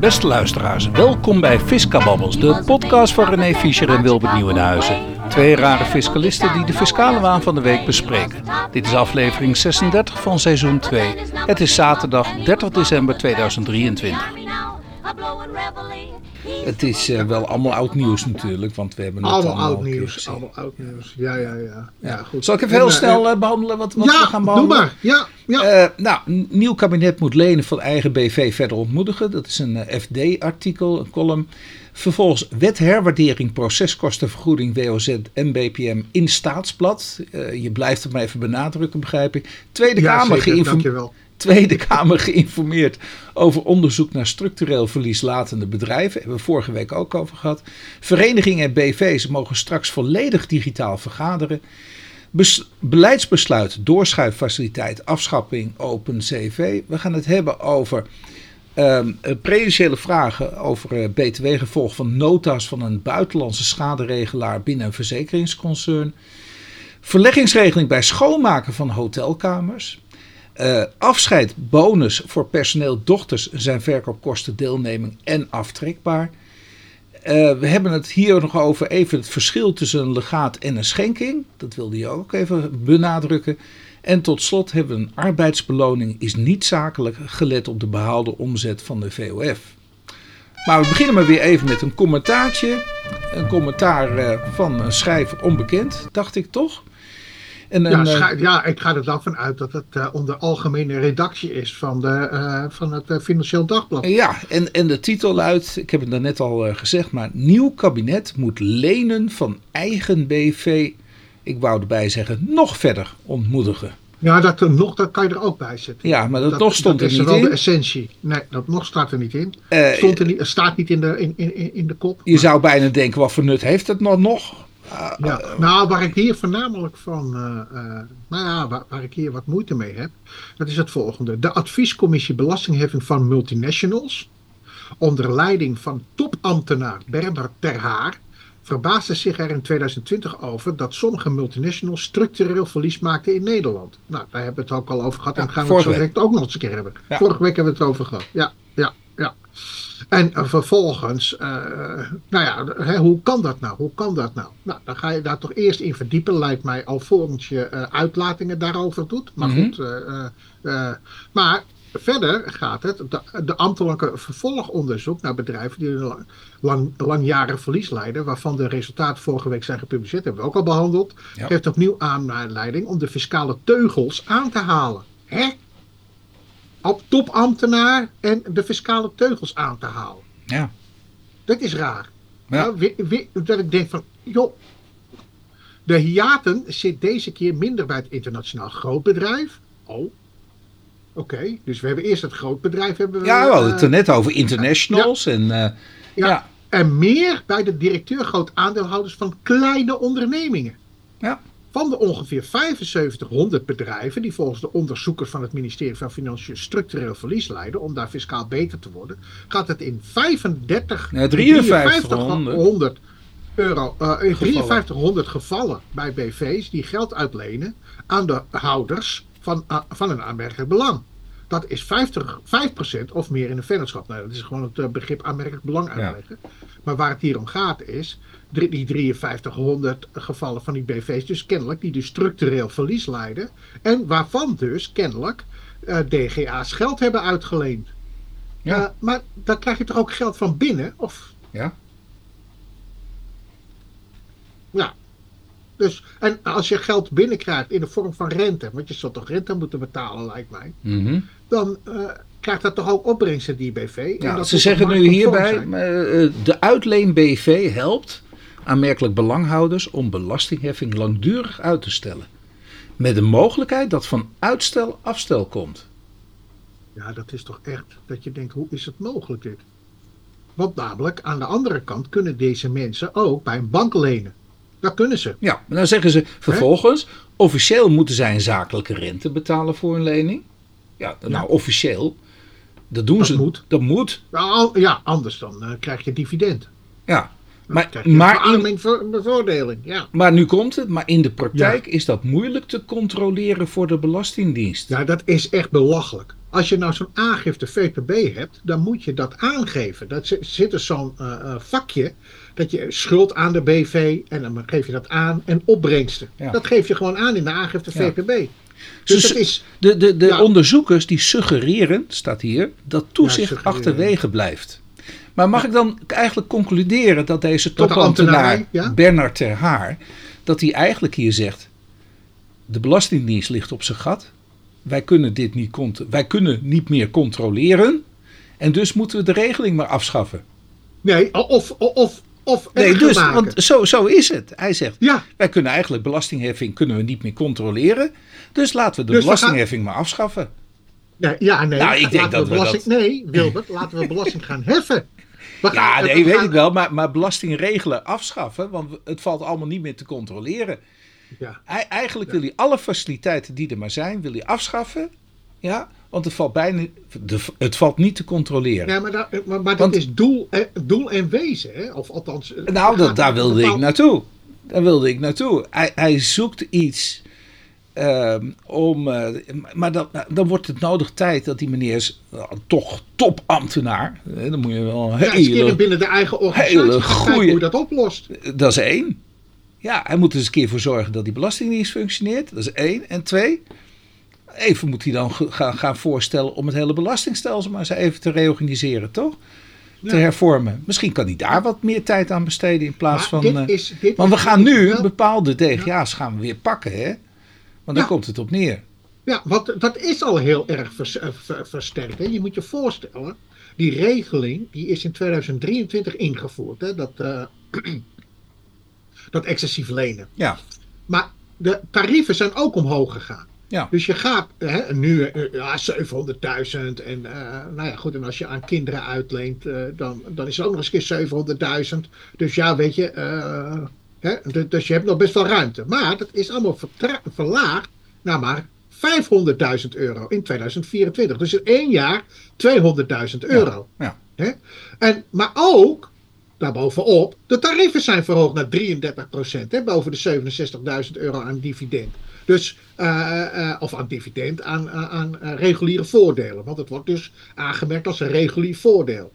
Beste luisteraars, welkom bij Fiscababbels, de podcast van René Fischer en Wilbert Nieuwenhuizen. Twee rare fiscalisten die de fiscale waan van de week bespreken. Dit is aflevering 36 van seizoen 2. Het is zaterdag 30 december 2023. Het is uh, wel allemaal oud nieuws natuurlijk, want we hebben het allemaal, oud nieuws. Allemaal oud nieuws. Ja, ja, ja. ja goed. Zal ik even heel en, snel uh, behandelen wat, wat ja, we gaan behandelen? doe maar. Ja, ja. Uh, nou, nieuw kabinet moet lenen van eigen BV verder ontmoedigen. Dat is een FD-artikel, een column. Vervolgens wetherwaardering, proceskostenvergoeding, WOZ en BPM in staatsblad. je blijft het maar even benadrukken, begrijp ik. Tweede ja, Kamer geïnformeerd. Tweede Kamer geïnformeerd over onderzoek naar structureel verlieslatende bedrijven. Hebben we vorige week ook over gehad. Verenigingen en BV's mogen straks volledig digitaal vergaderen. Bes beleidsbesluit, doorschuiffaciliteit, afschapping, open CV. We gaan het hebben over um, prejudiciële vragen over uh, btw-gevolg van nota's van een buitenlandse schaderegelaar binnen een verzekeringsconcern. Verleggingsregeling bij schoonmaken van hotelkamers. Uh, afscheid, bonus voor personeel, dochters zijn verkoopkosten, deelneming en aftrekbaar. Uh, we hebben het hier nog over even het verschil tussen een legaat en een schenking. Dat wilde je ook even benadrukken. En tot slot hebben we een arbeidsbeloning is niet zakelijk gelet op de behaalde omzet van de VOF. Maar we beginnen maar weer even met een commentaartje. Een commentaar uh, van een schrijver onbekend, dacht ik toch? En ja, ja, ik ga er dan vanuit dat het uh, onder algemene redactie is van, de, uh, van het Financieel Dagblad. Ja, en, en de titel luidt, ik heb het daarnet al gezegd, maar nieuw kabinet moet lenen van eigen BV, ik wou erbij zeggen, nog verder ontmoedigen. Ja, dat, nog, dat kan je er ook bij zetten. Ja, maar dat, dat nog stond dat er niet in. Dat is wel de essentie. Nee, dat nog staat er niet in. stond er niet, staat niet in de, in, in, in de kop. Je maar. zou bijna denken, wat voor nut heeft het nog nog? Uh, ja, nou, waar ik hier voornamelijk van, uh, nou ja, waar, waar, ik hier wat moeite mee heb, dat is het volgende. De adviescommissie belastingheffing van multinationals, onder leiding van topambtenaar Bernard Terhaar, verbaasde zich er in 2020 over dat sommige multinationals structureel verlies maakten in Nederland. Nou, daar hebben we het ook al over gehad ja, en gaan we het zo direct ook nog eens een keer hebben. Ja. Vorige week hebben we het over gehad. Ja, ja, ja. En vervolgens, uh, nou ja, hè, hoe kan dat nou? Hoe kan dat nou? Nou, dan ga je daar toch eerst in verdiepen, lijkt mij, alvorens je uh, uitlatingen daarover doet. Maar mm -hmm. goed, maar verder gaat het, de, de, ambtelijke vervolgonderzoek naar bedrijven die lang, lang, langjarig verlies leiden, waarvan de resultaten vorige week zijn gepubliceerd, hebben we ook al behandeld, ja. geeft opnieuw aanleiding om de fiscale teugels aan te halen. Hè? Op topambtenaar en de fiscale teugels aan te halen. Ja. Dat is raar. Ja. Nou, we, we, dat ik denk van, joh, de hiaten zit deze keer minder bij het internationaal grootbedrijf. Oh, oké. Okay. Dus we hebben eerst het grootbedrijf. Hebben we, ja, we hadden het er net over internationals. Ja. En, uh, ja. ja. en meer bij de directeur groot aandeelhouders van kleine ondernemingen. Ja. Van de ongeveer 7500 bedrijven die volgens de onderzoekers van het ministerie van Financiën structureel verlies leiden om daar fiscaal beter te worden, gaat het in 35, ja, 5300 euro, uh, in 5300 gevallen bij BV's die geld uitlenen aan de houders van, uh, van een aanmerkelijk belang. Dat is 50, 5% of meer in een vennootschap. Nou, dat is gewoon het uh, begrip aanmerkelijk belang uitleggen. Ja. Maar waar het hier om gaat is, die 5300 gevallen van die BV's, dus kennelijk, die dus structureel verlies leiden. En waarvan dus kennelijk uh, DGA's geld hebben uitgeleend. Ja. Uh, maar dan krijg je toch ook geld van binnen? Of? Ja. Ja. Dus, en als je geld binnenkrijgt in de vorm van rente, want je zult toch rente moeten betalen, lijkt mij, mm -hmm. Dan uh, krijgt dat toch ook opbrengsten, die BV. Ja, dat ze zeggen nu hierbij, de uitleen BV helpt aanmerkelijk belanghouders om belastingheffing langdurig uit te stellen. Met de mogelijkheid dat van uitstel afstel komt. Ja, dat is toch echt dat je denkt, hoe is het mogelijk dit? Want namelijk, aan de andere kant kunnen deze mensen ook bij een bank lenen. Dat kunnen ze. Ja, maar dan zeggen ze vervolgens, He? officieel moeten zij een zakelijke rente betalen voor een lening. Ja, nou officieel, dat doen dat ze. Moet. Dat moet. Ja, anders dan uh, krijg je dividend. Ja, maar, maar, in, bevoordeling, ja. maar nu komt het, maar in de praktijk ja. is dat moeilijk te controleren voor de Belastingdienst. Ja, dat is echt belachelijk. als je nou zo'n aangifte VPB hebt, dan moet je dat aangeven. Dat zit- er zo'n eh, eh, vakje dat je schuld aan de BV en dan geef je dat aan en opbrengsten. Ja. Dat geef je gewoon aan in de aangifte. VPB. Dus dat is, De, de, de Ja. onderzoekers die suggereren, staat hier, dat toezicht achterwege blijft. Maar mag ik dan eigenlijk concluderen dat deze topambtenaar ja? Bernard Ter Haar, dat hij eigenlijk hier zegt, de Belastingdienst ligt op zijn gat. Wij kunnen dit niet, wij kunnen niet meer controleren. En dus moeten we de regeling maar afschaffen. nee, of, of, of, of Nee, dus, maken. want zo, zo is het. Hij zegt, Ja, wij kunnen eigenlijk belastingheffing kunnen we niet meer controleren. Dus laten we de Dus we gaan- belastingheffing maar afschaffen. nee, ja, nee. Nou, ik denk laten dat we belasting, Nee, Wilbert, laten we belasting gaan heffen. Ja, nee, we weet ik wel. Maar, maar belastingregelen afschaffen, want het valt allemaal niet meer te controleren. Ja. Hij, eigenlijk wil hij alle faciliteiten die er maar zijn, wil hij afschaffen. Ja, want het valt bijna, het valt niet te controleren. Ja, maar, daar- maar, maar dat Want- is doel, doel en wezen, hè? Of althans. eh, nou, dat, daar wilde ik naartoe. Daar wilde ik naartoe. Hij, hij zoekt iets ehm, om. eh, maar dan, dan wordt het nodig tijd dat die meneer is eh, toch topambtenaar. Dan moet je wel een Ja, hele binnen de eigen organisatie goeie- hoe je dat oplost. Dat is één. Ja, hij moet er eens een keer voor zorgen dat die belastingdienst functioneert. Dat is één. En twee, even moet hij dan gaan, gaan voorstellen om het hele belastingstelsel maar eens even te reorganiseren, toch? Te Ja. hervormen. Misschien kan hij daar wat meer tijd aan besteden in plaats Maar van... dit eh, is, dit want we gaan nu wel- bepaalde DGA's gaan we weer pakken, hè? Want daar Ja. komt het op neer. Ja, want dat is al heel erg vers- eh, ver- versterkt. Hè? Je moet je voorstellen, die regeling die is in 2023 ingevoerd. Hè? Dat, eh, dat excessief lenen. Ja, Maar de tarieven zijn ook omhoog gegaan. Ja. Dus je gaat hè, nu eh, ja, 700.000 en eh, nou ja goed, en als je aan kinderen uitleent, eh, dan, dan is het ook nog eens een keer 700.000. Dus ja, weet je, hè, du- dus je hebt nog best wel ruimte. Maar dat is allemaal verlaagd naar maar 500.000 euro in 2024. Dus in één jaar 200.000 euro. ja. Hè? En, maar ook, daarbovenop, de tarieven zijn verhoogd naar 33%. Hè, boven de 67.000 euro aan dividend. Dus, eh, eh, of aan dividend, aan, aan, eh, reguliere voordelen. Want het wordt dus aangemerkt als een regulier voordeel.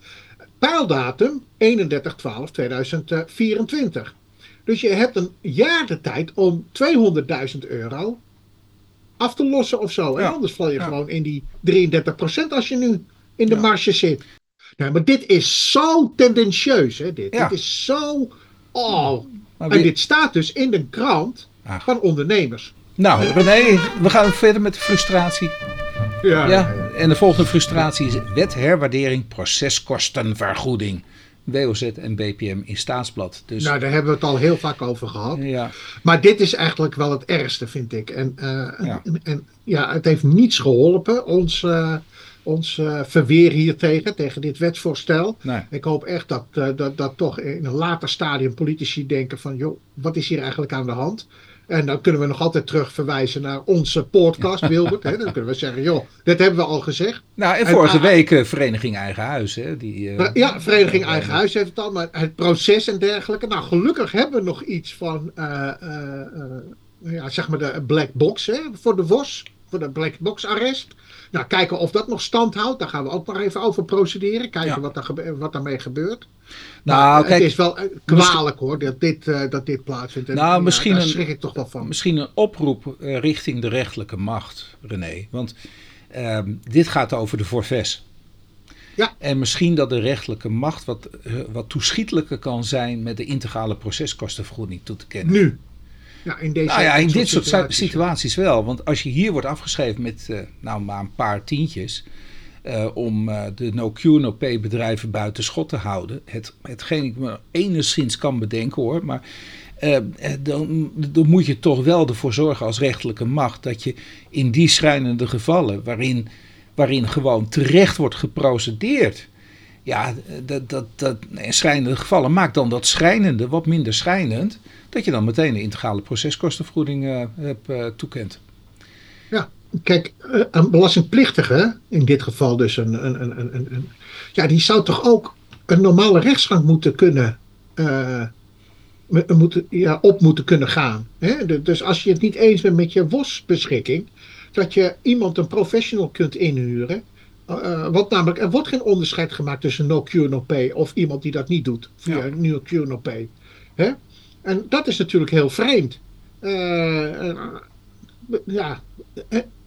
Pijldatum 31-12-2024. Dus je hebt een jaar de tijd om 200.000 euro af te lossen of zo. En anders val je Ja. gewoon in die 33% als je nu in de Ja. marge zit. Nee, maar dit is zo tendentieus, hè, dit. Dit is zo... Oh. En dit staat dus in de krant Ach. van ondernemers. Nou, René, we gaan verder met de frustratie. Ja, en de volgende frustratie is wet herwaardering proceskostenvergoeding. WOZ en BPM in staatsblad. Dus Nou, daar hebben we het al heel vaak over gehad. ja, Maar dit is eigenlijk wel het ergste, vind ik. En, eh, Ja. en, en ja, het heeft niets geholpen, ons, eh, ons eh, verweer hiertegen, tegen dit wetsvoorstel. nee. Ik hoop echt dat, dat, dat toch in een later stadium politici denken van, joh, wat is hier eigenlijk aan de hand? En dan kunnen we nog altijd terug verwijzen naar onze podcast, Wilbert. Hè? Dan kunnen we zeggen, joh, dit hebben we al gezegd. Nou, en vorige week eh, Vereniging Eigen Huis. Hè, die, eh, ja, Vereniging Eigen Huis heeft het al, maar het proces en dergelijke. Nou, gelukkig hebben we nog iets van, eh, eh, eh, ja, zeg maar de black box hè, voor de WOS, voor de black box arrest. Nou, kijken of dat nog stand houdt. Daar gaan we ook nog even over procederen. Kijken Ja. wat, gebe- wat daarmee gebeurt. nou, kijk, het is wel eh, kwalijk hoor, dat dit, eh, dat dit plaatsvindt. En, Nou, ja, misschien daar een- schrik ik toch wel van. misschien een oproep eh, richting de rechterlijke macht, René. Want ehm, dit gaat over de forfaits. Ja. En misschien dat de rechterlijke macht wat, eh, wat toeschietelijker kan zijn met de integrale proceskostenvergoeding toe te kennen. Nu. Ja, in deze Nou ja, in dit soort situaties. situaties wel. Want als je hier wordt afgeschreven met eh, nou maar een paar tientjes. eh, om eh, de no-Q, no-pay bedrijven buiten schot te houden. Het, hetgeen ik me enigszins kan bedenken hoor. Maar dan, dan moet je toch wel ervoor zorgen als rechterlijke macht. dat je in die schrijnende gevallen. waarin, waarin gewoon terecht wordt geprocedeerd. Ja, dat, dat, dat, in schrijnende gevallen maakt dan dat schrijnende wat minder schrijnend. Dat je dan meteen de integrale proceskostenvergoeding eh, hebt, eh, toekent. Ja, kijk, eh, een belastingplichtige, in dit geval dus een, een, een, een, een- ja, die zou toch ook een normale rechtsgang moeten kunnen, eh, ja, op moeten kunnen gaan. Hè? Dus als je het niet eens bent met je WOS-beschikking, dat je iemand, een professional, kunt inhuren. Uh, want namelijk, er wordt geen onderscheid gemaakt tussen no cure no pay of iemand die dat niet doet via ja. no cure no pay. Hè? En dat is natuurlijk heel vreemd. Uh, ja,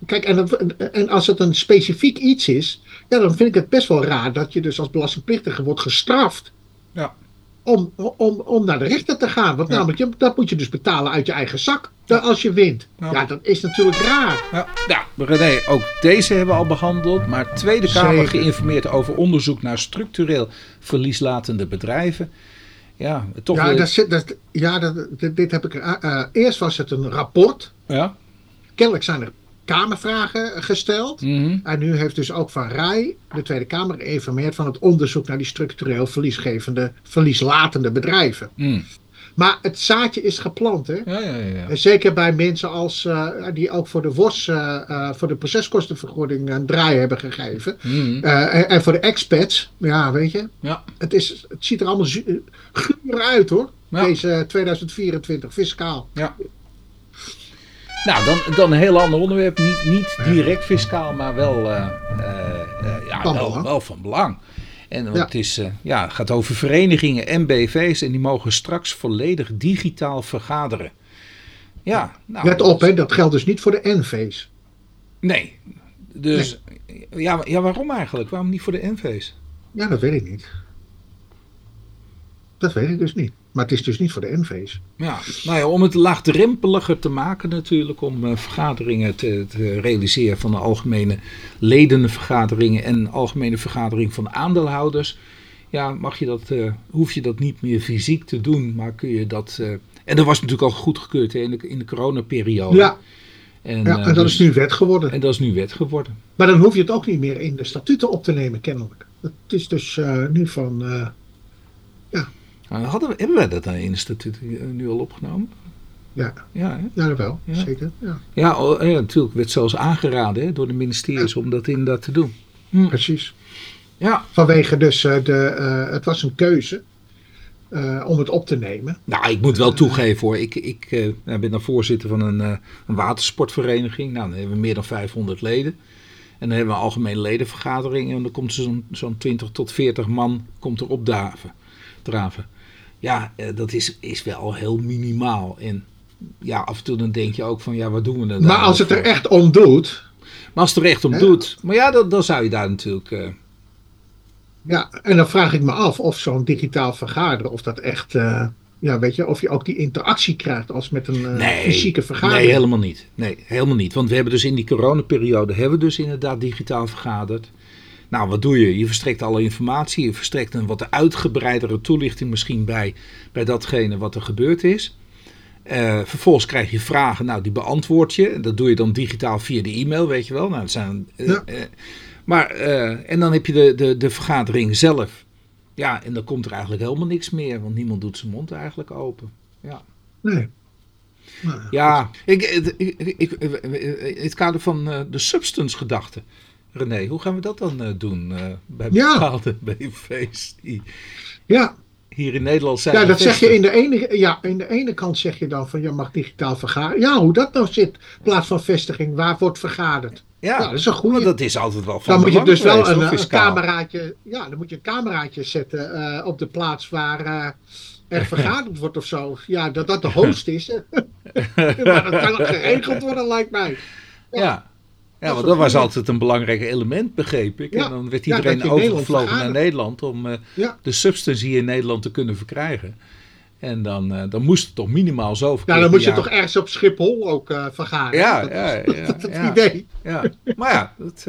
kijk, en, en als het een specifiek iets is, ja, dan vind ik het best wel raar dat je dus als belastingplichtige wordt gestraft. Ja. Om, om, om naar de rechter te gaan. Want namelijk, je, dat moet je dus betalen uit je eigen zak. Als je wint. Ja. ja, dat is natuurlijk raar. Ja. ja, René, ook deze hebben we al behandeld. Maar Tweede Kamer geïnformeerd over onderzoek naar structureel verlieslatende bedrijven. Ja, toch ja, dat, dat, ja dat, dit heb ik. Uh, eerst was het een rapport. Ja. Kennelijk zijn er Kamervragen gesteld. Mhm. En nu heeft dus ook Van Rij de Tweede Kamer geïnformeerd van het onderzoek naar die structureel verliesgevende, verlieslatende bedrijven. Mm. Maar het zaadje is geplant. Hè? Ja, ja, ja. Zeker bij mensen als, uh, die ook voor de WOS, uh, uh, voor de proceskostenvergoeding een draai hebben gegeven. Mm. En, en, voor de expats, ja, weet je. Ja. Het, is, het ziet er allemaal guur uit hoor. Deze 2024 fiscaal. Ja. Nou, dan, dan een heel ander onderwerp. Niet, niet direct fiscaal, maar wel, uh, uh, ja, van wel, wel, van belang. En want ja. het is, ja, gaat over verenigingen en BV's en die mogen straks volledig digitaal vergaderen. Ja, nou, Let op, hè, dat geldt dus niet voor de NV's. Nee. Dus nee. Ja, ja, waarom eigenlijk? Waarom niet voor de NV's? Ja, dat weet ik niet. Dat weet ik dus niet. Maar het is dus niet voor de NV's. Ja, nou ja, om het laagdrempeliger te maken natuurlijk, om uh, vergaderingen te, te, realiseren van de algemene ledenvergaderingen en algemene vergadering van aandeelhouders. Ja, mag je dat, uh, hoef je dat niet meer fysiek te doen, maar kun je dat... Uh, en dat was natuurlijk al goedgekeurd in de, in de coronaperiode. Ja, en, ja, en dat dus, is nu wet geworden. En dat is nu wet geworden. Maar dan hoef je het ook niet meer in de statuten op te nemen, kennelijk. Het is dus nu van... nou, hadden we, hebben wij dat in het statuut nu al opgenomen? Ja, ja, ja dat wel, ja. zeker. Ja, ja, oh, ja, natuurlijk werd zelfs aangeraden hè, door de ministeries ja. om dat inderdaad te doen. Hm. Precies. Ja. Vanwege dus uh, de, uh, het was een keuze uh, om het op te nemen. Nou, ik moet wel toegeven hoor. Ik, ik ben dan voorzitter van een, een watersportvereniging. Nou, dan hebben we meer dan 500 leden. En dan hebben we een algemene ledenvergadering. En dan komt zo'n zo'n 20 tot 40 man komt er opdraven. Draven ja, eh, dat is, is wel heel minimaal. En ja, af en toe dan denk je ook van, ja, wat doen we dan? Maar als het er echt om doet... Maar als het er echt om doet... Maar ja, dan, dan zou je daar natuurlijk... Uh... Ja, en dan vraag ik me af of zo'n digitaal vergaderen, of dat echt... Uh, ja, weet je, of je ook die interactie krijgt als met een uh, nee, fysieke vergadering. Nee, helemaal niet. Nee, helemaal niet. Want we hebben dus in die coronaperiode, hebben we dus inderdaad digitaal vergaderd. Nou, wat doe je? Je verstrekt alle informatie. Je verstrekt een wat uitgebreidere toelichting misschien bij, bij datgene wat er gebeurd is. Uh, vervolgens krijg je vragen, nou die beantwoord je. Dat doe je dan digitaal via de e-mail, weet je wel. Nou, dat zijn, uh, ja. uh, maar, en dan heb je de, de, de vergadering zelf. Ja, en dan komt er eigenlijk helemaal niks meer, want niemand doet zijn mond eigenlijk open. Ja. Nee. Nou, ja, ik, ik, ik, in het kader van de substance gedachte. René, hoe gaan we dat dan uh, doen uh, bij ja. bepaalde BV's die ja. hier in Nederland zijn? Ja, dat zeg je in de, ene, ja, in de ene kant zeg je dan van je mag digitaal vergaderen. Ja, hoe dat nou zit, plaats van vestiging, waar wordt vergaderd? Ja, dat is een goede. dat is altijd wel van Dan moet je dus wel een, een, cameraatje, ja, dan moet je een cameraatje zetten uh, op de plaats waar er vergaderd wordt of zo. Ja, dat dat de host is. maar dat kan ook geregeld worden, lijkt mij. ja. ja. Ja, want dat was altijd een belangrijk element, begreep ik. Ja, en dan werd iedereen ja, overgevlogen naar Nederland om uh, ja. de substance hier in Nederland te kunnen verkrijgen. En dan, uh, dan moest het toch minimaal zoveel Ja, dan moet je toch ergens op Schiphol ook uh, vergaren. Ja, dat ja, dat, dat ja, idee. Ja. Maar ja, dat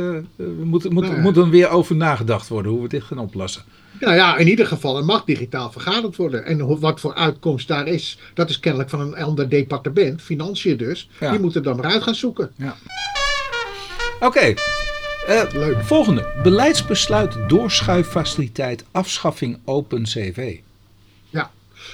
moet, moet, moet dan weer over nagedacht worden hoe we dit gaan oplossen. Nou ja, in ieder geval, er mag digitaal vergaderd worden. En wat voor uitkomst daar is, dat is kennelijk van een ander departement, financiën dus. Die moeten dan maar uit gaan zoeken. Ja. Oké. Okay. Uh, volgende. Beleidsbesluit doorschuiffaciliteit afschaffing Open CV. Ja.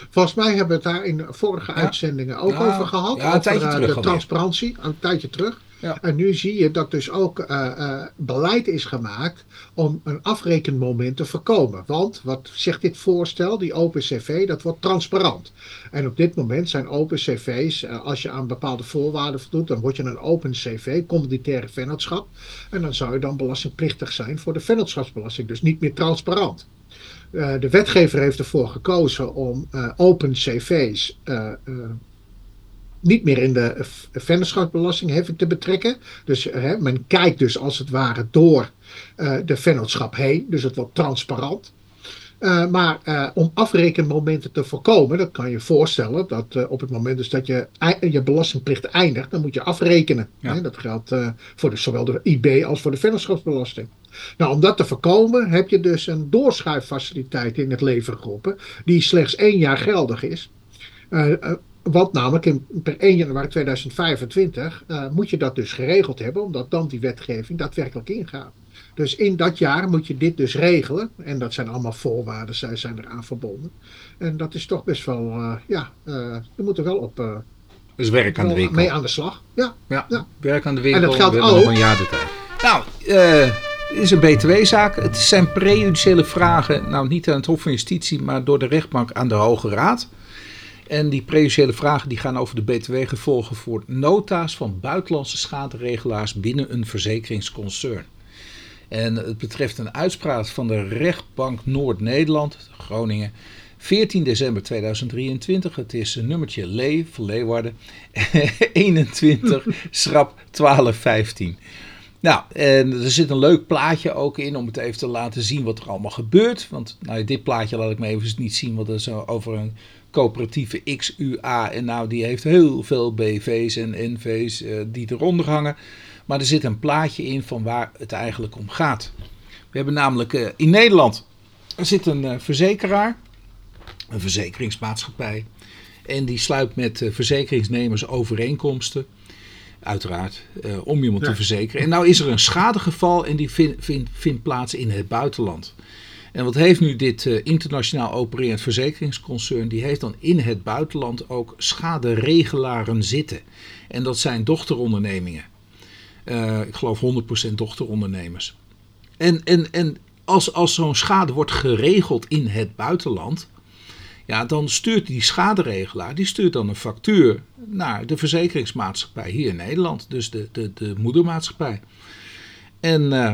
Volgens mij hebben we het daar in vorige ja. uitzendingen ook ja. over gehad. Ja, een tijdje over, terug. De transparantie, een tijdje terug. Ja. En nu zie je dat dus ook uh, uh, beleid is gemaakt om een afrekenmoment te voorkomen. Want wat zegt dit voorstel, die open cv, dat wordt transparant. En op dit moment zijn open cv's, uh, als je aan bepaalde voorwaarden voldoet, dan word je een open cv, communitaire vennootschap. En dan zou je dan belastingplichtig zijn voor de vennootschapsbelasting. Dus niet meer transparant. de wetgever heeft ervoor gekozen om open cv's niet meer in de vennootschapsbelastingheffing te betrekken. Dus hè, men kijkt dus als het ware door uh, de vennootschap heen. Dus het wordt transparant. Uh, maar uh, om afrekenmomenten te voorkomen, dat kan je voorstellen, dat op het moment dus dat je je belastingplicht eindigt, dan moet je afrekenen. Ja. Hè? Dat geldt voor de, zowel de IB als voor de vennootschapsbelasting. Nou, om dat te voorkomen heb je dus een doorschuiffaciliteit in het leven geroepen, die slechts één jaar geldig is. Want namelijk in, per 1 januari 2025 uh, moet je dat dus geregeld hebben, omdat dan die wetgeving daadwerkelijk ingaat. Dus in dat jaar moet je dit dus regelen. En dat zijn allemaal voorwaarden, zij zijn eraan verbonden. En dat is toch best wel, uh, ja, uh, we moeten wel op. Uh, dus werk aan de winkel. Mee aan de slag. Ja, ja, ja. werk aan de winkel. En dat geldt ook. een jaar de tijd. Nou, het is een BTW-zaak. Het zijn prejudiciële vragen, nou niet aan het Hof van Justitie, maar door de rechtbank aan de Hoge Raad. En die prejudiciële vragen die gaan over de btw-gevolgen voor nota's van buitenlandse schaderegelaars binnen een verzekeringsconcern. En het betreft een uitspraak van de rechtbank Noord-Nederland, Groningen, 14 december 2023. Het is een nummertje Lee van Leeuwarden, 21 schrap 1215. Nou, en er zit een leuk plaatje ook in om het even te laten zien wat er allemaal gebeurt. Want nou, dit plaatje laat ik me even niet zien, want dat is over een coöperatieve XUA. En nou, die heeft heel veel BV's en NV's uh, die eronder hangen. Maar er zit een plaatje in van waar het eigenlijk om gaat. We hebben namelijk uh, in Nederland er zit een uh, verzekeraar, een verzekeringsmaatschappij. En die sluit met verzekeringsnemers overeenkomsten. Uiteraard, om iemand ja. te verzekeren. En nou is er een schadegeval en die vindt vind, vind plaats in het buitenland. En wat heeft nu dit uh, internationaal opererend verzekeringsconcern? Die heeft dan in het buitenland ook schaderegelaren zitten. En dat zijn dochterondernemingen. Uh, ik geloof 100% dochterondernemers. En, en, en als, als zo'n schade wordt geregeld in het buitenland, ja, dan stuurt die schaderegelaar die stuurt dan een factuur naar de verzekeringsmaatschappij hier in Nederland, dus de, de, de moedermaatschappij. En uh,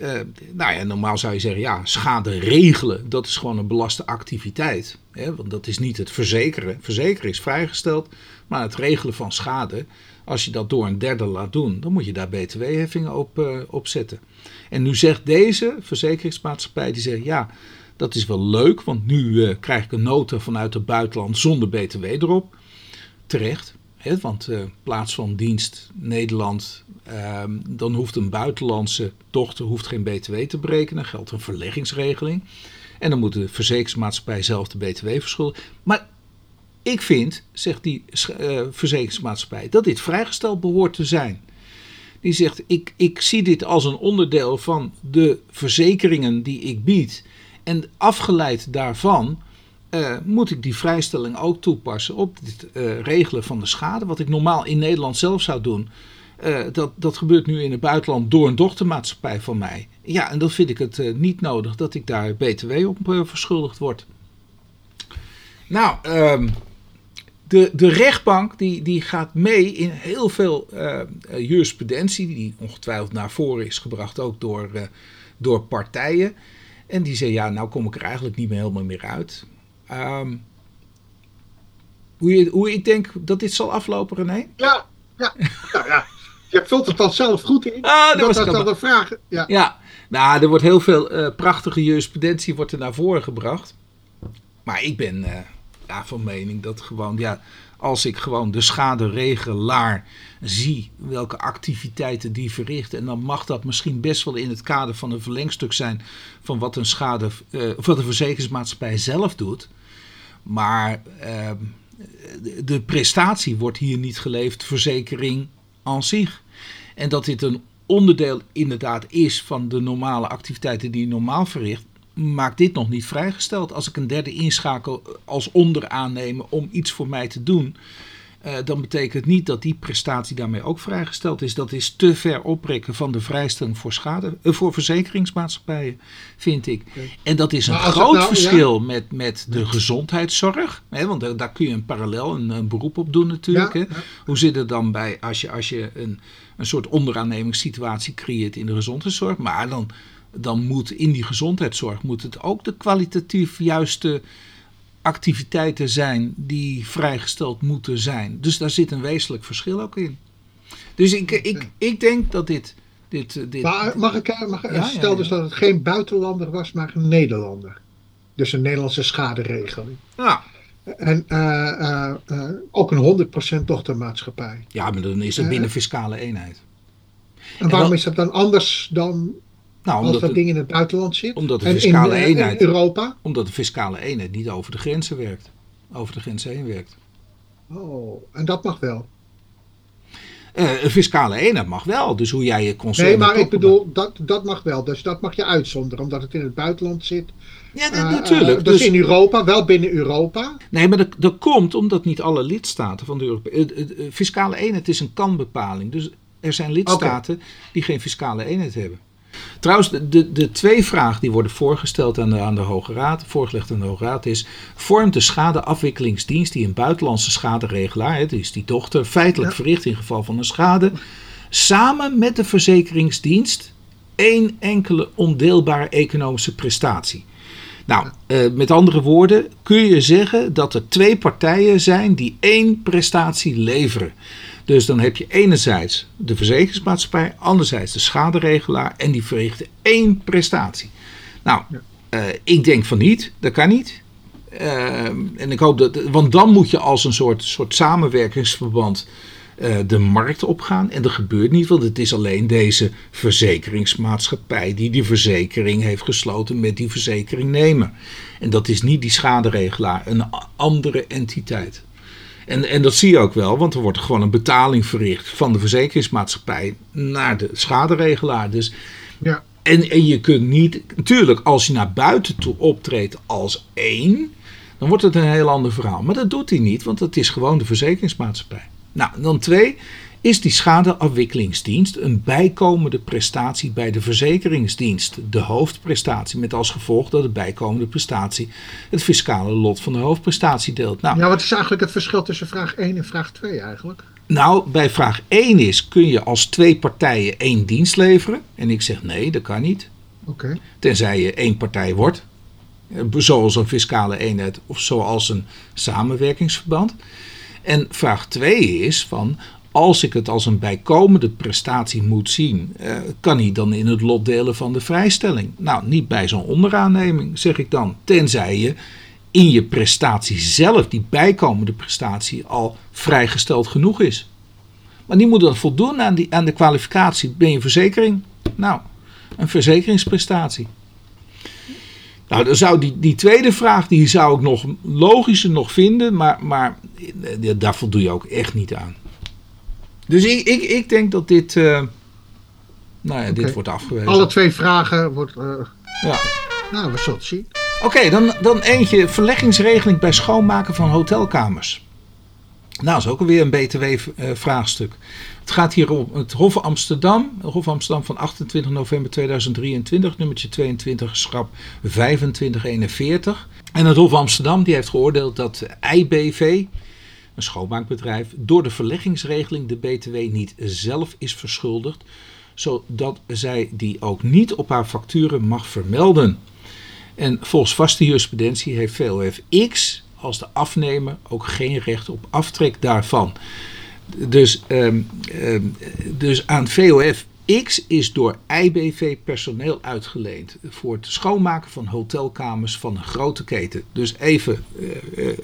uh, nou ja, normaal zou je zeggen, ja, schade regelen, dat is gewoon een belaste activiteit. Hè? Want dat is niet het verzekeren. Verzekeren is vrijgesteld, maar het regelen van schade, als je dat door een derde laat doen, dan moet je daar btw-heffingen op, uh, op zetten. En nu zegt deze verzekeringsmaatschappij, die zegt, ja, dat is wel leuk, want nu uh, krijg ik een nota vanuit het buitenland zonder btw erop. Terecht, want in plaats van dienst Nederland Um, dan hoeft een buitenlandse dochter hoeft geen btw te berekenen. Geldt een verleggingsregeling. En dan moet de verzekeringsmaatschappij zelf de btw verschuldigen. Maar ik vind, zegt die uh, verzekeringsmaatschappij, dat dit vrijgesteld behoort te zijn. Die zegt, ik, ik zie dit als een onderdeel van de verzekeringen die ik bied. En afgeleid daarvan uh, moet ik die vrijstelling ook toepassen op het uh, regelen van de schade. Wat ik normaal in Nederland zelf zou doen. Uh, dat, dat gebeurt nu in het buitenland door een dochtermaatschappij van mij. Ja, en dan vind ik het niet nodig dat ik daar BTW op verschuldigd word. Nou, um, de, de rechtbank die, die gaat mee in heel veel jurisprudentie, die ongetwijfeld naar voren is gebracht ook door, door partijen. En die zeggen, ja, nou kom ik er eigenlijk niet meer helemaal meer uit. Um, hoe, je, hoe ik denk dat dit zal aflopen, René? Ja, ja, ja. ja. Je vult het dan zelf goed in. Ah, dat, dat was dan de vraag. Ja. ja, nou, er wordt heel veel uh, prachtige jurisprudentie wordt er naar voren gebracht. Maar ik ben uh, ja, van mening dat gewoon, ja, als ik gewoon de schaderegelaar zie, welke activiteiten die verricht, en dan mag dat misschien best wel in het kader van een verlengstuk zijn van wat een schade, uh, wat de verzekeringsmaatschappij zelf doet. Maar ehm, de prestatie wordt hier niet geleverd, verzekering aan zich. En dat dit een onderdeel inderdaad is van de normale activiteiten die je normaal verricht, maakt dit nog niet vrijgesteld. Als ik een derde inschakel als onderaannemer om iets voor mij te doen. eh, dan betekent het niet dat die prestatie daarmee ook vrijgesteld is. Dat is te ver oprekken van de vrijstelling voor, schade, uh, voor verzekeringsmaatschappijen, vind ik. En dat is een groot nou, verschil met, met de gezondheidszorg. Hè, want daar kun je een parallel, een, een beroep op doen natuurlijk. hè. Hoe zit het dan bij als je, als je een, een soort onderaannemingssituatie creëert in de gezondheidszorg? Maar dan, dan moet in die gezondheidszorg moet het ook de kwalitatief juiste activiteiten zijn die vrijgesteld moeten zijn. Dus daar zit een wezenlijk verschil ook in. Dus ik, ik, ik denk dat dit. dit, dit maar mag ik, mag, ja, stel dus dat het geen buitenlander was, maar een Nederlander. Dus een Nederlandse schaderegeling. Ja. En uh, uh, uh, ook een 100% dochtermaatschappij. Ja, maar dan is het binnen fiscale eenheid. En waarom is dat dan anders dan nou, als dat ding in het buitenland zit? Omdat de fiscale in, eenheid. In Europa? Omdat de fiscale eenheid niet over de grenzen werkt. Over de grenzen heen werkt. Oh, en dat mag wel. Uh, een fiscale eenheid mag wel. Dus hoe jij je concern. Nee, maar ik bedoel, dat, dat mag wel. Dus dat mag je uitzonderen, omdat het in het buitenland zit. Ja, uh, natuurlijk. Uh, dus, dus, in Europa, wel binnen Europa. Nee, maar dat, dat komt omdat niet alle lidstaten van de Europese. fiscale eenheid is een kanbepaling. Dus er zijn lidstaten okay. die geen fiscale eenheid hebben. Trouwens, de, de, de, twee vragen die worden voorgesteld aan de, aan de Hoge Raad, voorgelegd aan de Hoge Raad, is: vormt de schadeafwikkelingsdienst die een buitenlandse schaderegelaar, het is die dochter, feitelijk ja. verricht in geval van een schade, samen met de verzekeringsdienst één enkele ondeelbare economische prestatie? Nou, uh, met andere woorden, kun je zeggen dat er twee partijen zijn die één prestatie leveren. Dus dan heb je enerzijds de verzekeringsmaatschappij, anderzijds de schaderegelaar en die verrichten één prestatie. Nou, uh, ik denk van niet, dat kan niet. Uh, en ik hoop dat, want dan moet je als een soort, soort samenwerkingsverband uh, de markt opgaan. En dat gebeurt niet, want het is alleen deze verzekeringsmaatschappij die die verzekering heeft gesloten met die verzekering En dat is niet die schaderegelaar, een andere entiteit. En, en dat zie je ook wel, want er wordt gewoon een betaling verricht van de verzekeringsmaatschappij naar de schaderegelaar. Dus, ja. en, en je kunt niet, natuurlijk, als je naar buiten toe optreedt als één, dan wordt het een heel ander verhaal. Maar dat doet hij niet, want het is gewoon de verzekeringsmaatschappij. Nou, dan twee, is die schadeafwikkelingsdienst een bijkomende prestatie bij de verzekeringsdienst, de hoofdprestatie, met als gevolg dat de bijkomende prestatie het fiscale lot van de hoofdprestatie deelt. Nou, ja, wat is eigenlijk het verschil tussen vraag 1 en vraag 2 eigenlijk? Nou, bij vraag 1 is, kun je als twee partijen één dienst leveren? En ik zeg nee, dat kan niet. Okay. Tenzij je één partij wordt, zoals een fiscale eenheid of zoals een samenwerkingsverband. En vraag 2 is van als ik het als een bijkomende prestatie moet zien, eh, kan hij dan in het lot delen van de vrijstelling? Nou, niet bij zo'n onderaanneming, zeg ik dan. Tenzij je in je prestatie zelf, die bijkomende prestatie, al vrijgesteld genoeg is. Maar die moet dan voldoen aan, die, aan de kwalificatie. Ben je verzekering? Nou, een verzekeringsprestatie. Nou, dan zou die, die tweede vraag, die zou ik nog logischer nog vinden, maar, maar eh, daar voldoe je ook echt niet aan. Dus ik, ik, ik denk dat dit, uh, nou ja, okay. dit wordt afgewezen. Alle twee vragen wordt, uh, ja. nou we zullen het zien. Oké, okay, dan, dan eentje, verleggingsregeling bij schoonmaken van hotelkamers. Nou, dat is ook alweer een BTW-vraagstuk. Het gaat hier om het Hof Amsterdam. Het Hof Amsterdam van 28 november 2023, nummertje 22, schrap 2541. En het Hof Amsterdam die heeft geoordeeld dat IBV, een schoonmaakbedrijf, door de verleggingsregeling de BTW niet zelf is verschuldigd, zodat zij die ook niet op haar facturen mag vermelden. En volgens vaste jurisprudentie heeft VOF X als de afnemer ook geen recht op aftrek daarvan. Dus, um, um, dus aan VOF X is door IBV personeel uitgeleend voor het schoonmaken van hotelkamers van een grote keten. Dus even uh,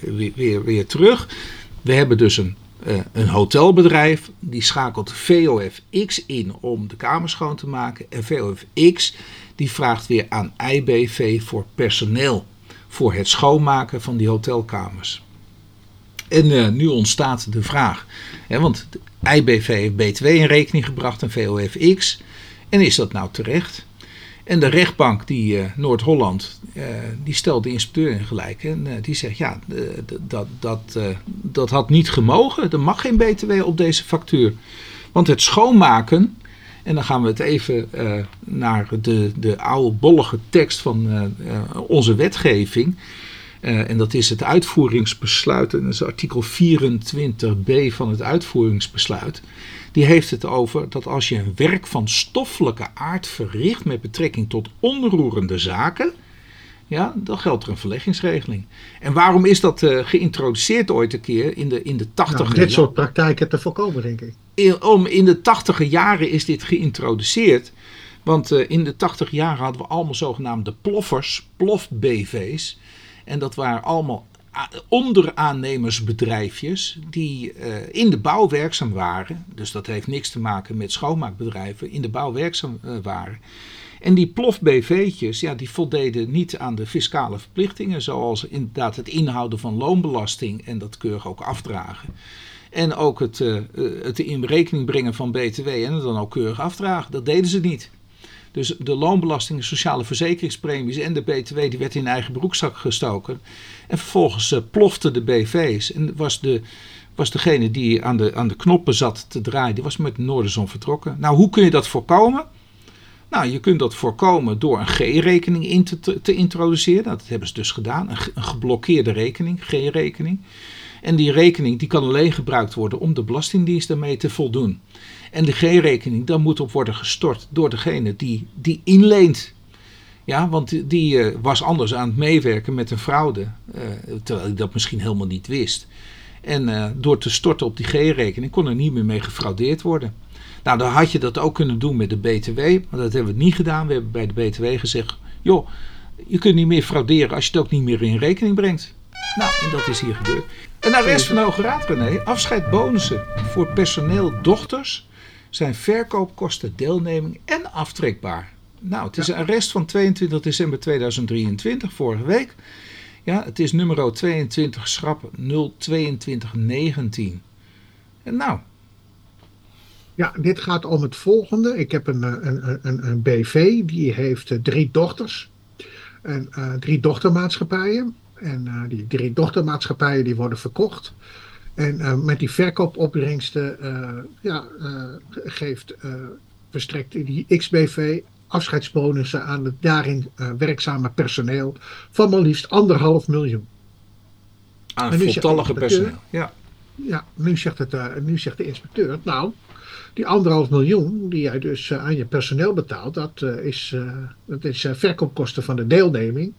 uh, weer, weer terug. We hebben dus een, uh, een hotelbedrijf die schakelt VOF X in om de kamers schoon te maken. En VOF X die vraagt weer aan IBV voor personeel voor het schoonmaken van die hotelkamers. En uh, nu ontstaat de vraag, hè, want IBV heeft BTW in rekening gebracht en VOFX. En is dat nou terecht? En de rechtbank, die uh, Noord-Holland, die stelt de inspecteur in gelijk. En uh, die zegt, ja, dat, dat, dat had niet gemogen. Er mag geen btw op deze factuur. Want het schoonmaken, en dan gaan we het even naar de, de oude bollige tekst van onze wetgeving. en dat is het uitvoeringsbesluit, en dat is artikel 24b van het uitvoeringsbesluit die heeft het over dat als je een werk van stoffelijke aard verricht met betrekking tot onroerende zaken, ja, dan geldt er een verleggingsregeling. En waarom is dat uh, geïntroduceerd ooit een keer in de, in de 80 nou, Dit soort praktijken te voorkomen, denk ik. In, om, in de 80 jaren is dit geïntroduceerd. Want uh, in de 80 jaren hadden we allemaal zogenaamde ploffers, plof-BV's. En dat waren allemaal onderaannemersbedrijfjes die uh, in de bouw werkzaam waren. Dus dat heeft niks te maken met schoonmaakbedrijven, in de bouw werkzaam waren. En die plof-BV'tjes, ja, die voldeden niet aan de fiscale verplichtingen, zoals inderdaad het inhouden van loonbelasting en dat keurig ook afdragen. En ook het, uh, het in rekening brengen van BTW en het dan ook keurig afdragen. Dat deden ze niet. Dus de loonbelasting, sociale verzekeringspremies en de BTW die werd in eigen broekzak gestoken. En vervolgens uh, ploften de BV's. En was, de, was degene die aan de, aan de knoppen zat te draaien, die was met de Noorderzon vertrokken. Nou, hoe kun je dat voorkomen? Nou, je kunt dat voorkomen door een G-rekening in te, te, introduceren. Dat hebben ze dus gedaan. Een, een geblokkeerde rekening, G-rekening. En die rekening die kan alleen gebruikt worden om de Belastingdienst daarmee te voldoen. En de G-rekening, dan moet op worden gestort door degene die, die inleent. Ja, want die uh, was anders aan het meewerken met een fraude, uh, terwijl ik dat misschien helemaal niet wist. En uh, door te storten op die G-rekening kon er niet meer mee gefraudeerd worden. Nou, dan had je dat ook kunnen doen met de BTW, maar dat hebben we niet gedaan. We hebben bij de BTW gezegd, joh, je kunt niet meer frauderen als je het ook niet meer in rekening brengt. Nou, en dat is hier gebeurd. En naar de rest van de Hoge Raad, René, afscheidbonussen voor personeel dochters zijn verkoopkosten, deelneming en aftrekbaar. Nou, het is een arrest van 22 december 2023, vorige week. Ja, het is nummer 22 schrap 02219. En nou. Ja, dit gaat om het volgende. Ik heb een, een, een, een BV, die heeft eh, drie dochters. En uh, drie dochtermaatschappijen. En uh, die drie dochtermaatschappijen die worden verkocht. En uh, met die verkoopopbrengsten ja, geeft verstrekt die XBV afscheidsbonussen aan het daarin werkzame personeel van maar liefst anderhalf miljoen. Aan voltallige personeel, ja. Ja, nu zegt, het, nu zegt de inspecteur, nou, die anderhalf miljoen die jij dus uh, aan je personeel betaalt, dat uh, is, uh, dat is verkoopkosten van de deelneming.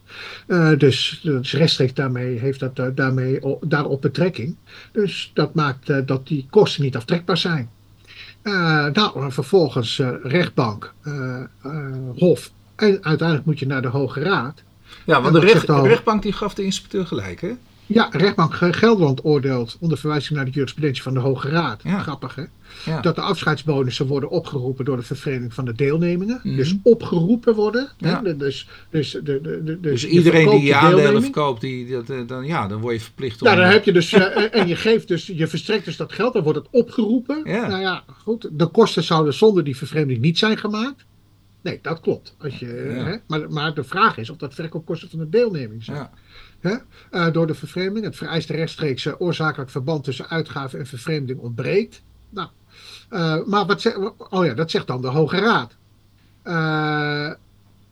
dus, dus rechtstreeks daarmee heeft dat daarmee, daarop betrekking. Dus dat maakt dat die kosten niet aftrekbaar zijn. nou, vervolgens rechtbank, hof en uiteindelijk moet je naar de Hoge Raad. Ja, want de, recht, de rechtbank die gaf de inspecteur gelijk, hè? Ja, rechtbank Gelderland oordeelt onder verwijzing naar de jurisprudentie van de Hoge Raad. Grappig hè? Ja. Dat de afscheidsbonussen worden opgeroepen door de vervreemding van de deelnemingen. Mhm. Dus opgeroepen worden. Ja. Hè? Dus, dus, de, de, de, dus, dus iedereen die je aandelen verkoopt, die, dat, eh, dan, ja, dan word je verplicht om... Nou, dan heb je dus, uh, en je geeft dus, je verstrekt dus dat geld, dan wordt het opgeroepen. Ja. Nou ja, goed. De kosten zouden zonder die vervreemding niet zijn gemaakt. Nee, dat klopt. Als je, hè? Maar, maar de vraag is of dat verkoopkosten van de deelneming zijn. Ja. Uh, door de vervreemding. Het vereiste rechtstreekse oorzakelijk verband tussen uitgave en vervreemding ontbreekt. Nou, uh, maar wat zeg, oh ja, dat zegt dan de Hoge Raad. Uh,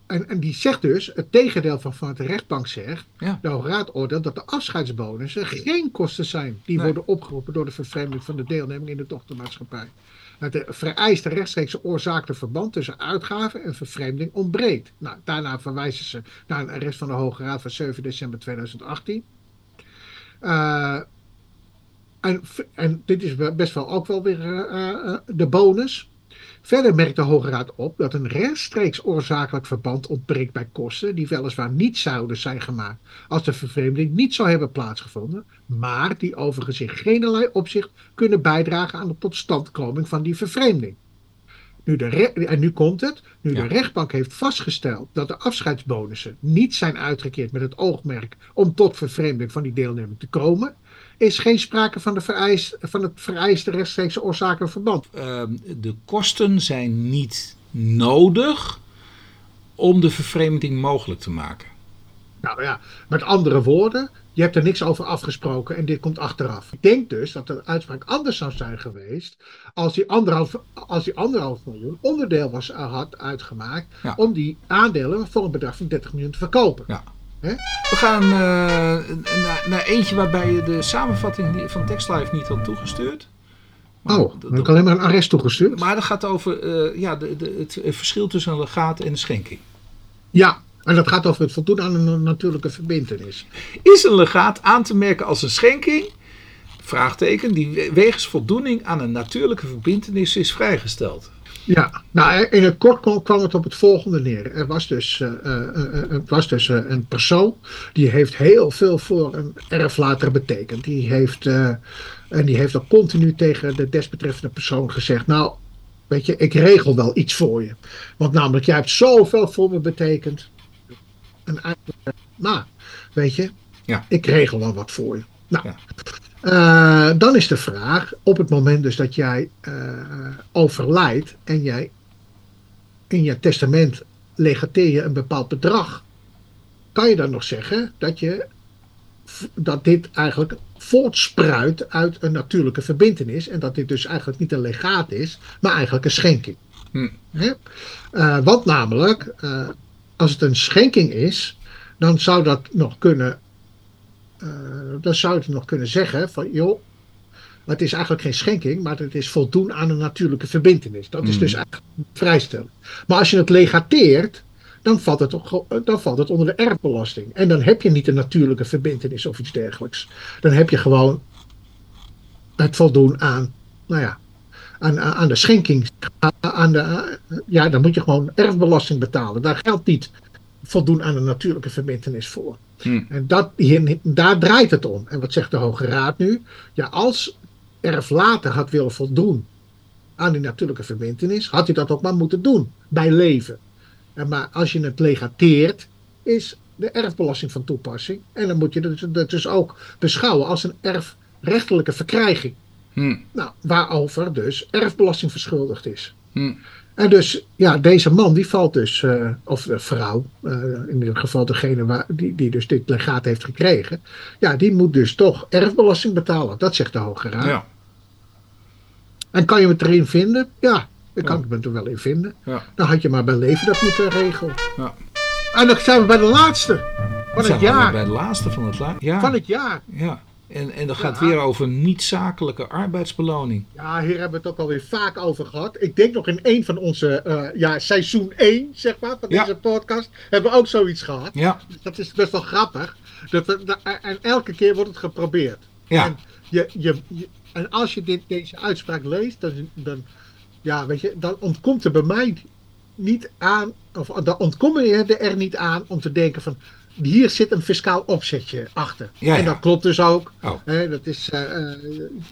en, en, die zegt dus, het tegendeel van, wat de rechtbank zegt, ja. de Hoge Raad oordeelt dat de afscheidsbonussen geen kosten zijn die worden opgeroepen door de vervreemding van de deelneming in de dochtermaatschappij. Het vereiste rechtstreekse oorzakelijke verband tussen uitgaven en vervreemding ontbreekt. Nou, daarna verwijzen ze naar een arrest van de Hoge Raad van 7 december 2018. Uh, en, en, dit is best wel ook wel weer uh, uh, de bonus. Verder merkt de Hoge Raad op dat een rechtstreeks oorzakelijk verband ontbreekt bij kosten die weliswaar niet zouden zijn gemaakt als de vervreemding niet zou hebben plaatsgevonden, maar die overigens in geen opzicht kunnen bijdragen aan de totstandkoming van die vervreemding. Nu de en nu komt het. Nu de rechtbank heeft vastgesteld dat de afscheidsbonussen niet zijn uitgekeerd met het oogmerk om tot vervreemding van die deelneming te komen, is geen sprake van, de vereist, van het vereiste rechtstreekse oorzakelijk verband. Uh, de kosten zijn niet nodig om de vervreemding mogelijk te maken. Nou ja, met andere woorden, je hebt er niks over afgesproken en dit komt achteraf. Ik denk dus dat de uitspraak anders zou zijn geweest als die anderhalf, als die anderhalf miljoen onderdeel was, had uitgemaakt Ja. om die aandelen voor een bedrag van 30 miljoen te verkopen. Ja. We gaan eh, naar, naar eentje waarbij je de samenvatting van TextLive niet had toegestuurd. Maar Oh, dan heb ik alleen maar een arrest toegestuurd. Maar dat gaat over eh, ja, de, de, het verschil tussen een legaat en een schenking. Ja, en dat gaat over het voldoen aan een natuurlijke verbintenis. Is een legaat aan te merken als een schenking? Vraagteken, die wegens voldoening aan een natuurlijke verbintenis is vrijgesteld. Ja, nou in het kort kwam, het op het volgende neer. Er was dus, eh, het was dus een persoon die heeft heel veel voor een erflater betekend. Die heeft, en die heeft ook continu tegen de desbetreffende persoon gezegd, nou weet je, ik regel wel iets voor je. Want namelijk, jij hebt zoveel voor me betekend. En eigenlijk, nou, weet je, Ja. ik regel wel wat voor je. Nou, Ja. Eh, dan is de vraag, op het moment dus dat jij eh, overlijdt en jij in je testament legateer je een bepaald bedrag, kan je dan nog zeggen dat, je, dat dit eigenlijk voortspruit uit een natuurlijke verbintenis en dat dit dus eigenlijk niet een legaat is, maar eigenlijk een schenking. Hm. Eh, want namelijk, als het een schenking is, dan zou dat nog kunnen dan zou je nog kunnen zeggen van joh, het is eigenlijk geen schenking, maar het is voldoen aan een natuurlijke verbintenis. Dat is Mhm. dus eigenlijk vrijstellen. Maar als je het legateert, dan valt het, ook- dan valt het onder de erfbelasting. En dan heb je niet een natuurlijke verbintenis of iets dergelijks. Dan heb je gewoon het voldoen aan, nou ja, aan, aan de schenking. Aan de, ja, dan moet je gewoon erfbelasting betalen. Daar geldt niet voldoen aan een natuurlijke verbintenis voor. Hm. En dat, hier, daar draait het om. En wat zegt de Hoge Raad nu? Ja, als erflater had willen voldoen aan die natuurlijke verbintenis, had hij dat ook maar moeten doen bij leven. En maar als je het legateert, is de erfbelasting van toepassing. En dan moet je dat dus ook beschouwen als een erfrechtelijke verkrijging. Hm. Nou, waarover dus erfbelasting verschuldigd is. Hm. En dus, ja, deze man die valt dus, eh, of de vrouw, eh, in ieder geval degene waar, die, die dus dit legaat heeft gekregen, ja, die moet dus toch erfbelasting betalen. Dat zegt de Hoge Raad. Ja. En kan je het erin vinden? Ja, ik kan Ja. het er wel in vinden. Ja. Dan had je maar bij leven dat moeten regelen. Ja. En dan zijn we bij de laatste van het jaar. Bij de laatste van het jaar. Ja. Van het jaar. ja. En, en dat gaat Ja. weer over niet-zakelijke arbeidsbeloning. Ja, hier hebben we het ook alweer vaak over gehad. Ik denk nog in een van onze, eh, ja, seizoen 1, zeg maar, van Ja. deze podcast, hebben we ook zoiets gehad. Ja. Dat is best wel grappig. Dat en elke keer wordt het geprobeerd. Ja. En, je, je, je- en als je dit, deze uitspraak leest, dan, dan, ja, weet je, dan ontkomt er bij mij niet aan, of dan ontkom je er niet aan om te denken van, hier zit een fiscaal opzetje achter. Ja, en ja. dat klopt dus ook. Oh. Hè, dat is, eh, eh,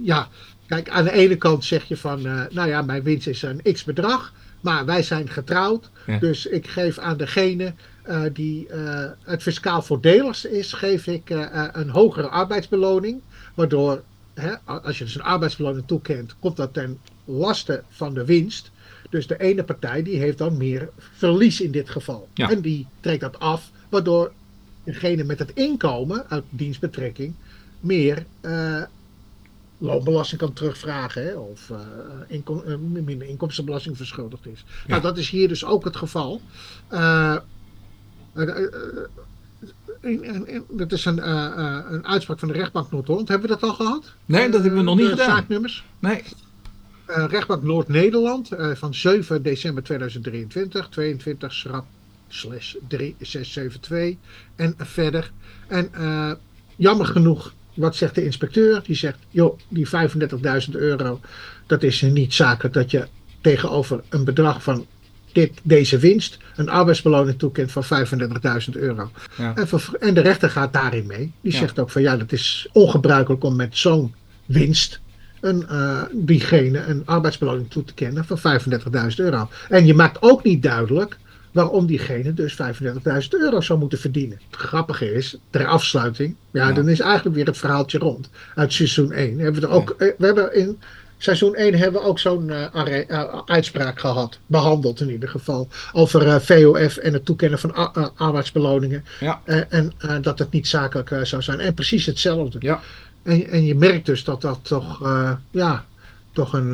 ja, kijk, aan de ene kant zeg je van, eh, nou ja, mijn winst is een x bedrag, maar wij zijn getrouwd, Ja. dus ik geef aan degene die het fiscaal voordeligst is, geef ik een hogere arbeidsbeloning, waardoor, hè, als je dus een arbeidsbeloning toekent, komt dat ten laste van de winst. Dus de ene partij die heeft dan meer verlies in dit geval. Ja. En die trekt dat af, waardoor degene met het inkomen uit dienstbetrekking meer eh, loonbelasting kan terugvragen. Hè, of eh, inkom, eh, minder inkomstenbelasting verschuldigd is. Nou, dat is hier dus ook het geval. Dat is een, een uitspraak van de rechtbank Noord-Holland. Hebben we dat al gehad? Nee, dat hebben we nog niet gedaan. Zaaknummers? Nee. Rechtbank Noord-Nederland van 7 december 2023, 22 schrap slash 3672 en verder. En eh, jammer genoeg, wat zegt de inspecteur? Die zegt, joh, die 35.000 euro, dat is niet zakelijk dat je tegenover een bedrag van dit, deze winst een arbeidsbeloning toekent van 35.000 euro. Ja. En, en de rechter gaat daarin mee. Die Ja. zegt ook van ja, dat is ongebruikelijk om met zo'n winst een, eh, diegene een arbeidsbeloning toe te kennen van 35.000 euro. En je maakt ook niet duidelijk waarom diegene dus 35.000 euro zou moeten verdienen. Het grappige is, ter afsluiting, ja, Ja. dan is eigenlijk weer het verhaaltje rond. Uit seizoen 1 hebben we er ook, eh, we hebben in seizoen 1 hebben we ook zo'n uh, uh, uitspraak gehad. Behandeld in ieder geval. Over uh, VOF en het toekennen van arbeidsbeloningen. Ja. en dat het niet zakelijk zou zijn. En precies hetzelfde. Ja. En, en je merkt dus dat dat toch, ja, toch een,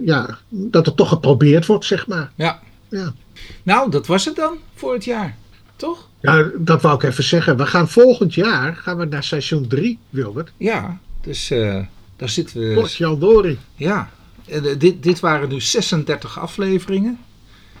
ja, dat het toch geprobeerd wordt, zeg maar. Ja. Ja. Nou, dat was het dan voor het jaar, toch? Ja, dat wou ik even zeggen. We gaan volgend jaar gaan we naar seizoen 3, Wilbert. Ja, dus uh, daar zitten we. Potjandori. Ja, uh, dit, dit waren nu 36 afleveringen.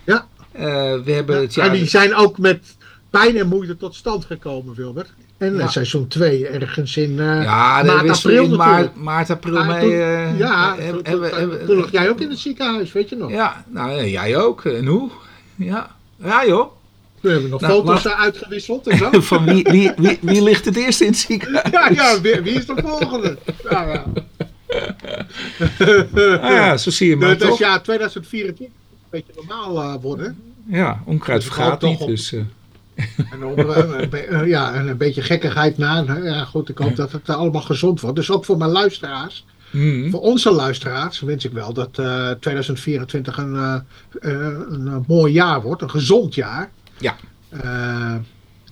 Ja. Uh, we hebben het jaar. En die zijn ook met pijn en moeite tot stand gekomen, Wilbert. En ja. seizoen 2 ergens in ja, maart, april in maart, maart, april mee. Toen, ja, toen, toen, toen, toen lag jij ook in het ziekenhuis, weet je nog? Ja, nou jij ook. En hoe? Ja, ja joh. We hebben nog nou, foto's wacht. uitgewisseld en zo. Van wie, wie, wie, wie, ligt het eerst in het ziekenhuis? Ja, ja wie, wie is de volgende? Ja, ja. ah, ja, zo zie je maar Dus toch? ja, 2024 een beetje normaal uh, worden. Ja, onkruid vergaat niet. Dus, uh. En, om, uh, ja, en een beetje gekkigheid na. Ja, goed, ik hoop dat het allemaal gezond wordt. Dus ook voor mijn luisteraars. Mm. Voor onze luisteraars wens ik wel dat 2024 een, een mooi jaar wordt. Een gezond jaar. Ja. Uh,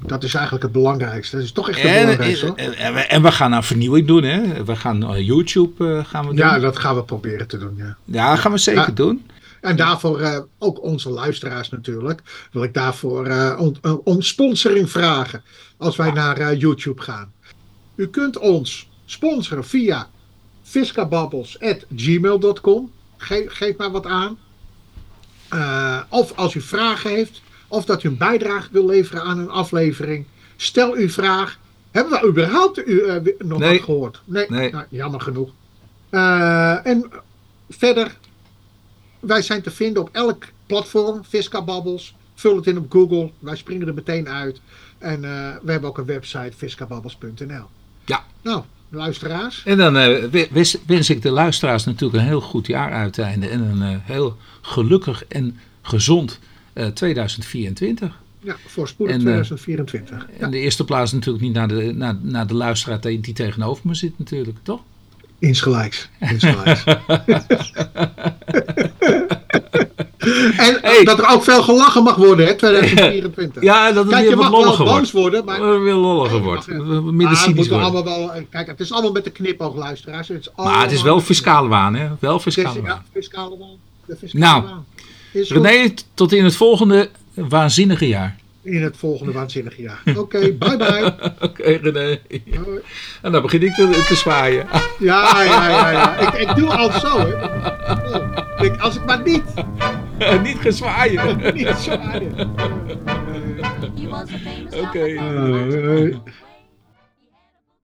dat is eigenlijk het belangrijkste. Dat is toch echt het en, belangrijkste. En, en, en, we gaan een vernieuwing doen. Hè? We gaan YouTube uh, gaan we doen. Ja, dat gaan we proberen te doen. Ja, ja gaan we zeker ja. doen. En daarvoor ook onze luisteraars natuurlijk. Wil ik daarvoor om, om, sponsoring vragen. Als wij naar YouTube gaan. U kunt ons sponsoren via fiscababbels.gmail.com. Ge geef maar wat aan. of als u vragen heeft of dat u een bijdrage wil leveren aan een aflevering. Stel uw vraag. Hebben we überhaupt u uh, nog nee. wat gehoord? Nee, nee. Nou, jammer genoeg. Uh, en verder, wij zijn te vinden op elk platform, Fisca Babbels. Vul het in op Google, wij springen er meteen uit. En uh, we hebben ook een website, fiscababbels.nl. Ja. Nou, luisteraars. En dan wens, wens, ik de luisteraars natuurlijk een heel goed jaar uiteinde. En een heel gelukkig en gezond uh, 2024. Ja, voorspoedig 2024. Uh, en ja. de eerste plaats natuurlijk niet naar de, naar, naar de luisteraar die tegenover me zit natuurlijk, toch? Insgelijks. Insgelijks. en Hey. dat er ook veel gelachen mag worden, hè, 2024. Ja, dat het Kijk, weer je wat mag wel lolliger boos wordt. worden, maar... Dat het weer lolliger Nee, wordt. Midden cynisch worden. allemaal wel, kijk, het is allemaal met de knipoog, luisteraars. Het is Maar het is wel fiscale waan, hè? Wel fiscale waan. Ja, fiscale waan. De fiscale Nou, waan. René, tot in het volgende waanzinnige jaar. In het volgende waanzinnige jaar. Oké, bye bye. Oké, René. Hoi. En dan begin ik te, te zwaaien. Ja, ja, ja, ja. Ik, ik doe al zo, hè. Oh, ik, als ik maar niet, Niet gezwaaien. niet famous Oké. Uh,